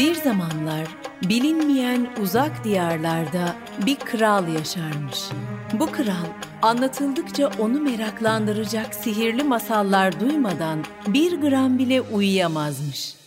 Bir zamanlar bilinmeyen uzak diyarlarda bir kral yaşarmış. Bu kral anlatıldıkça onu meraklandıracak sihirli masallar duymadan bir gram bile uyuyamazmış.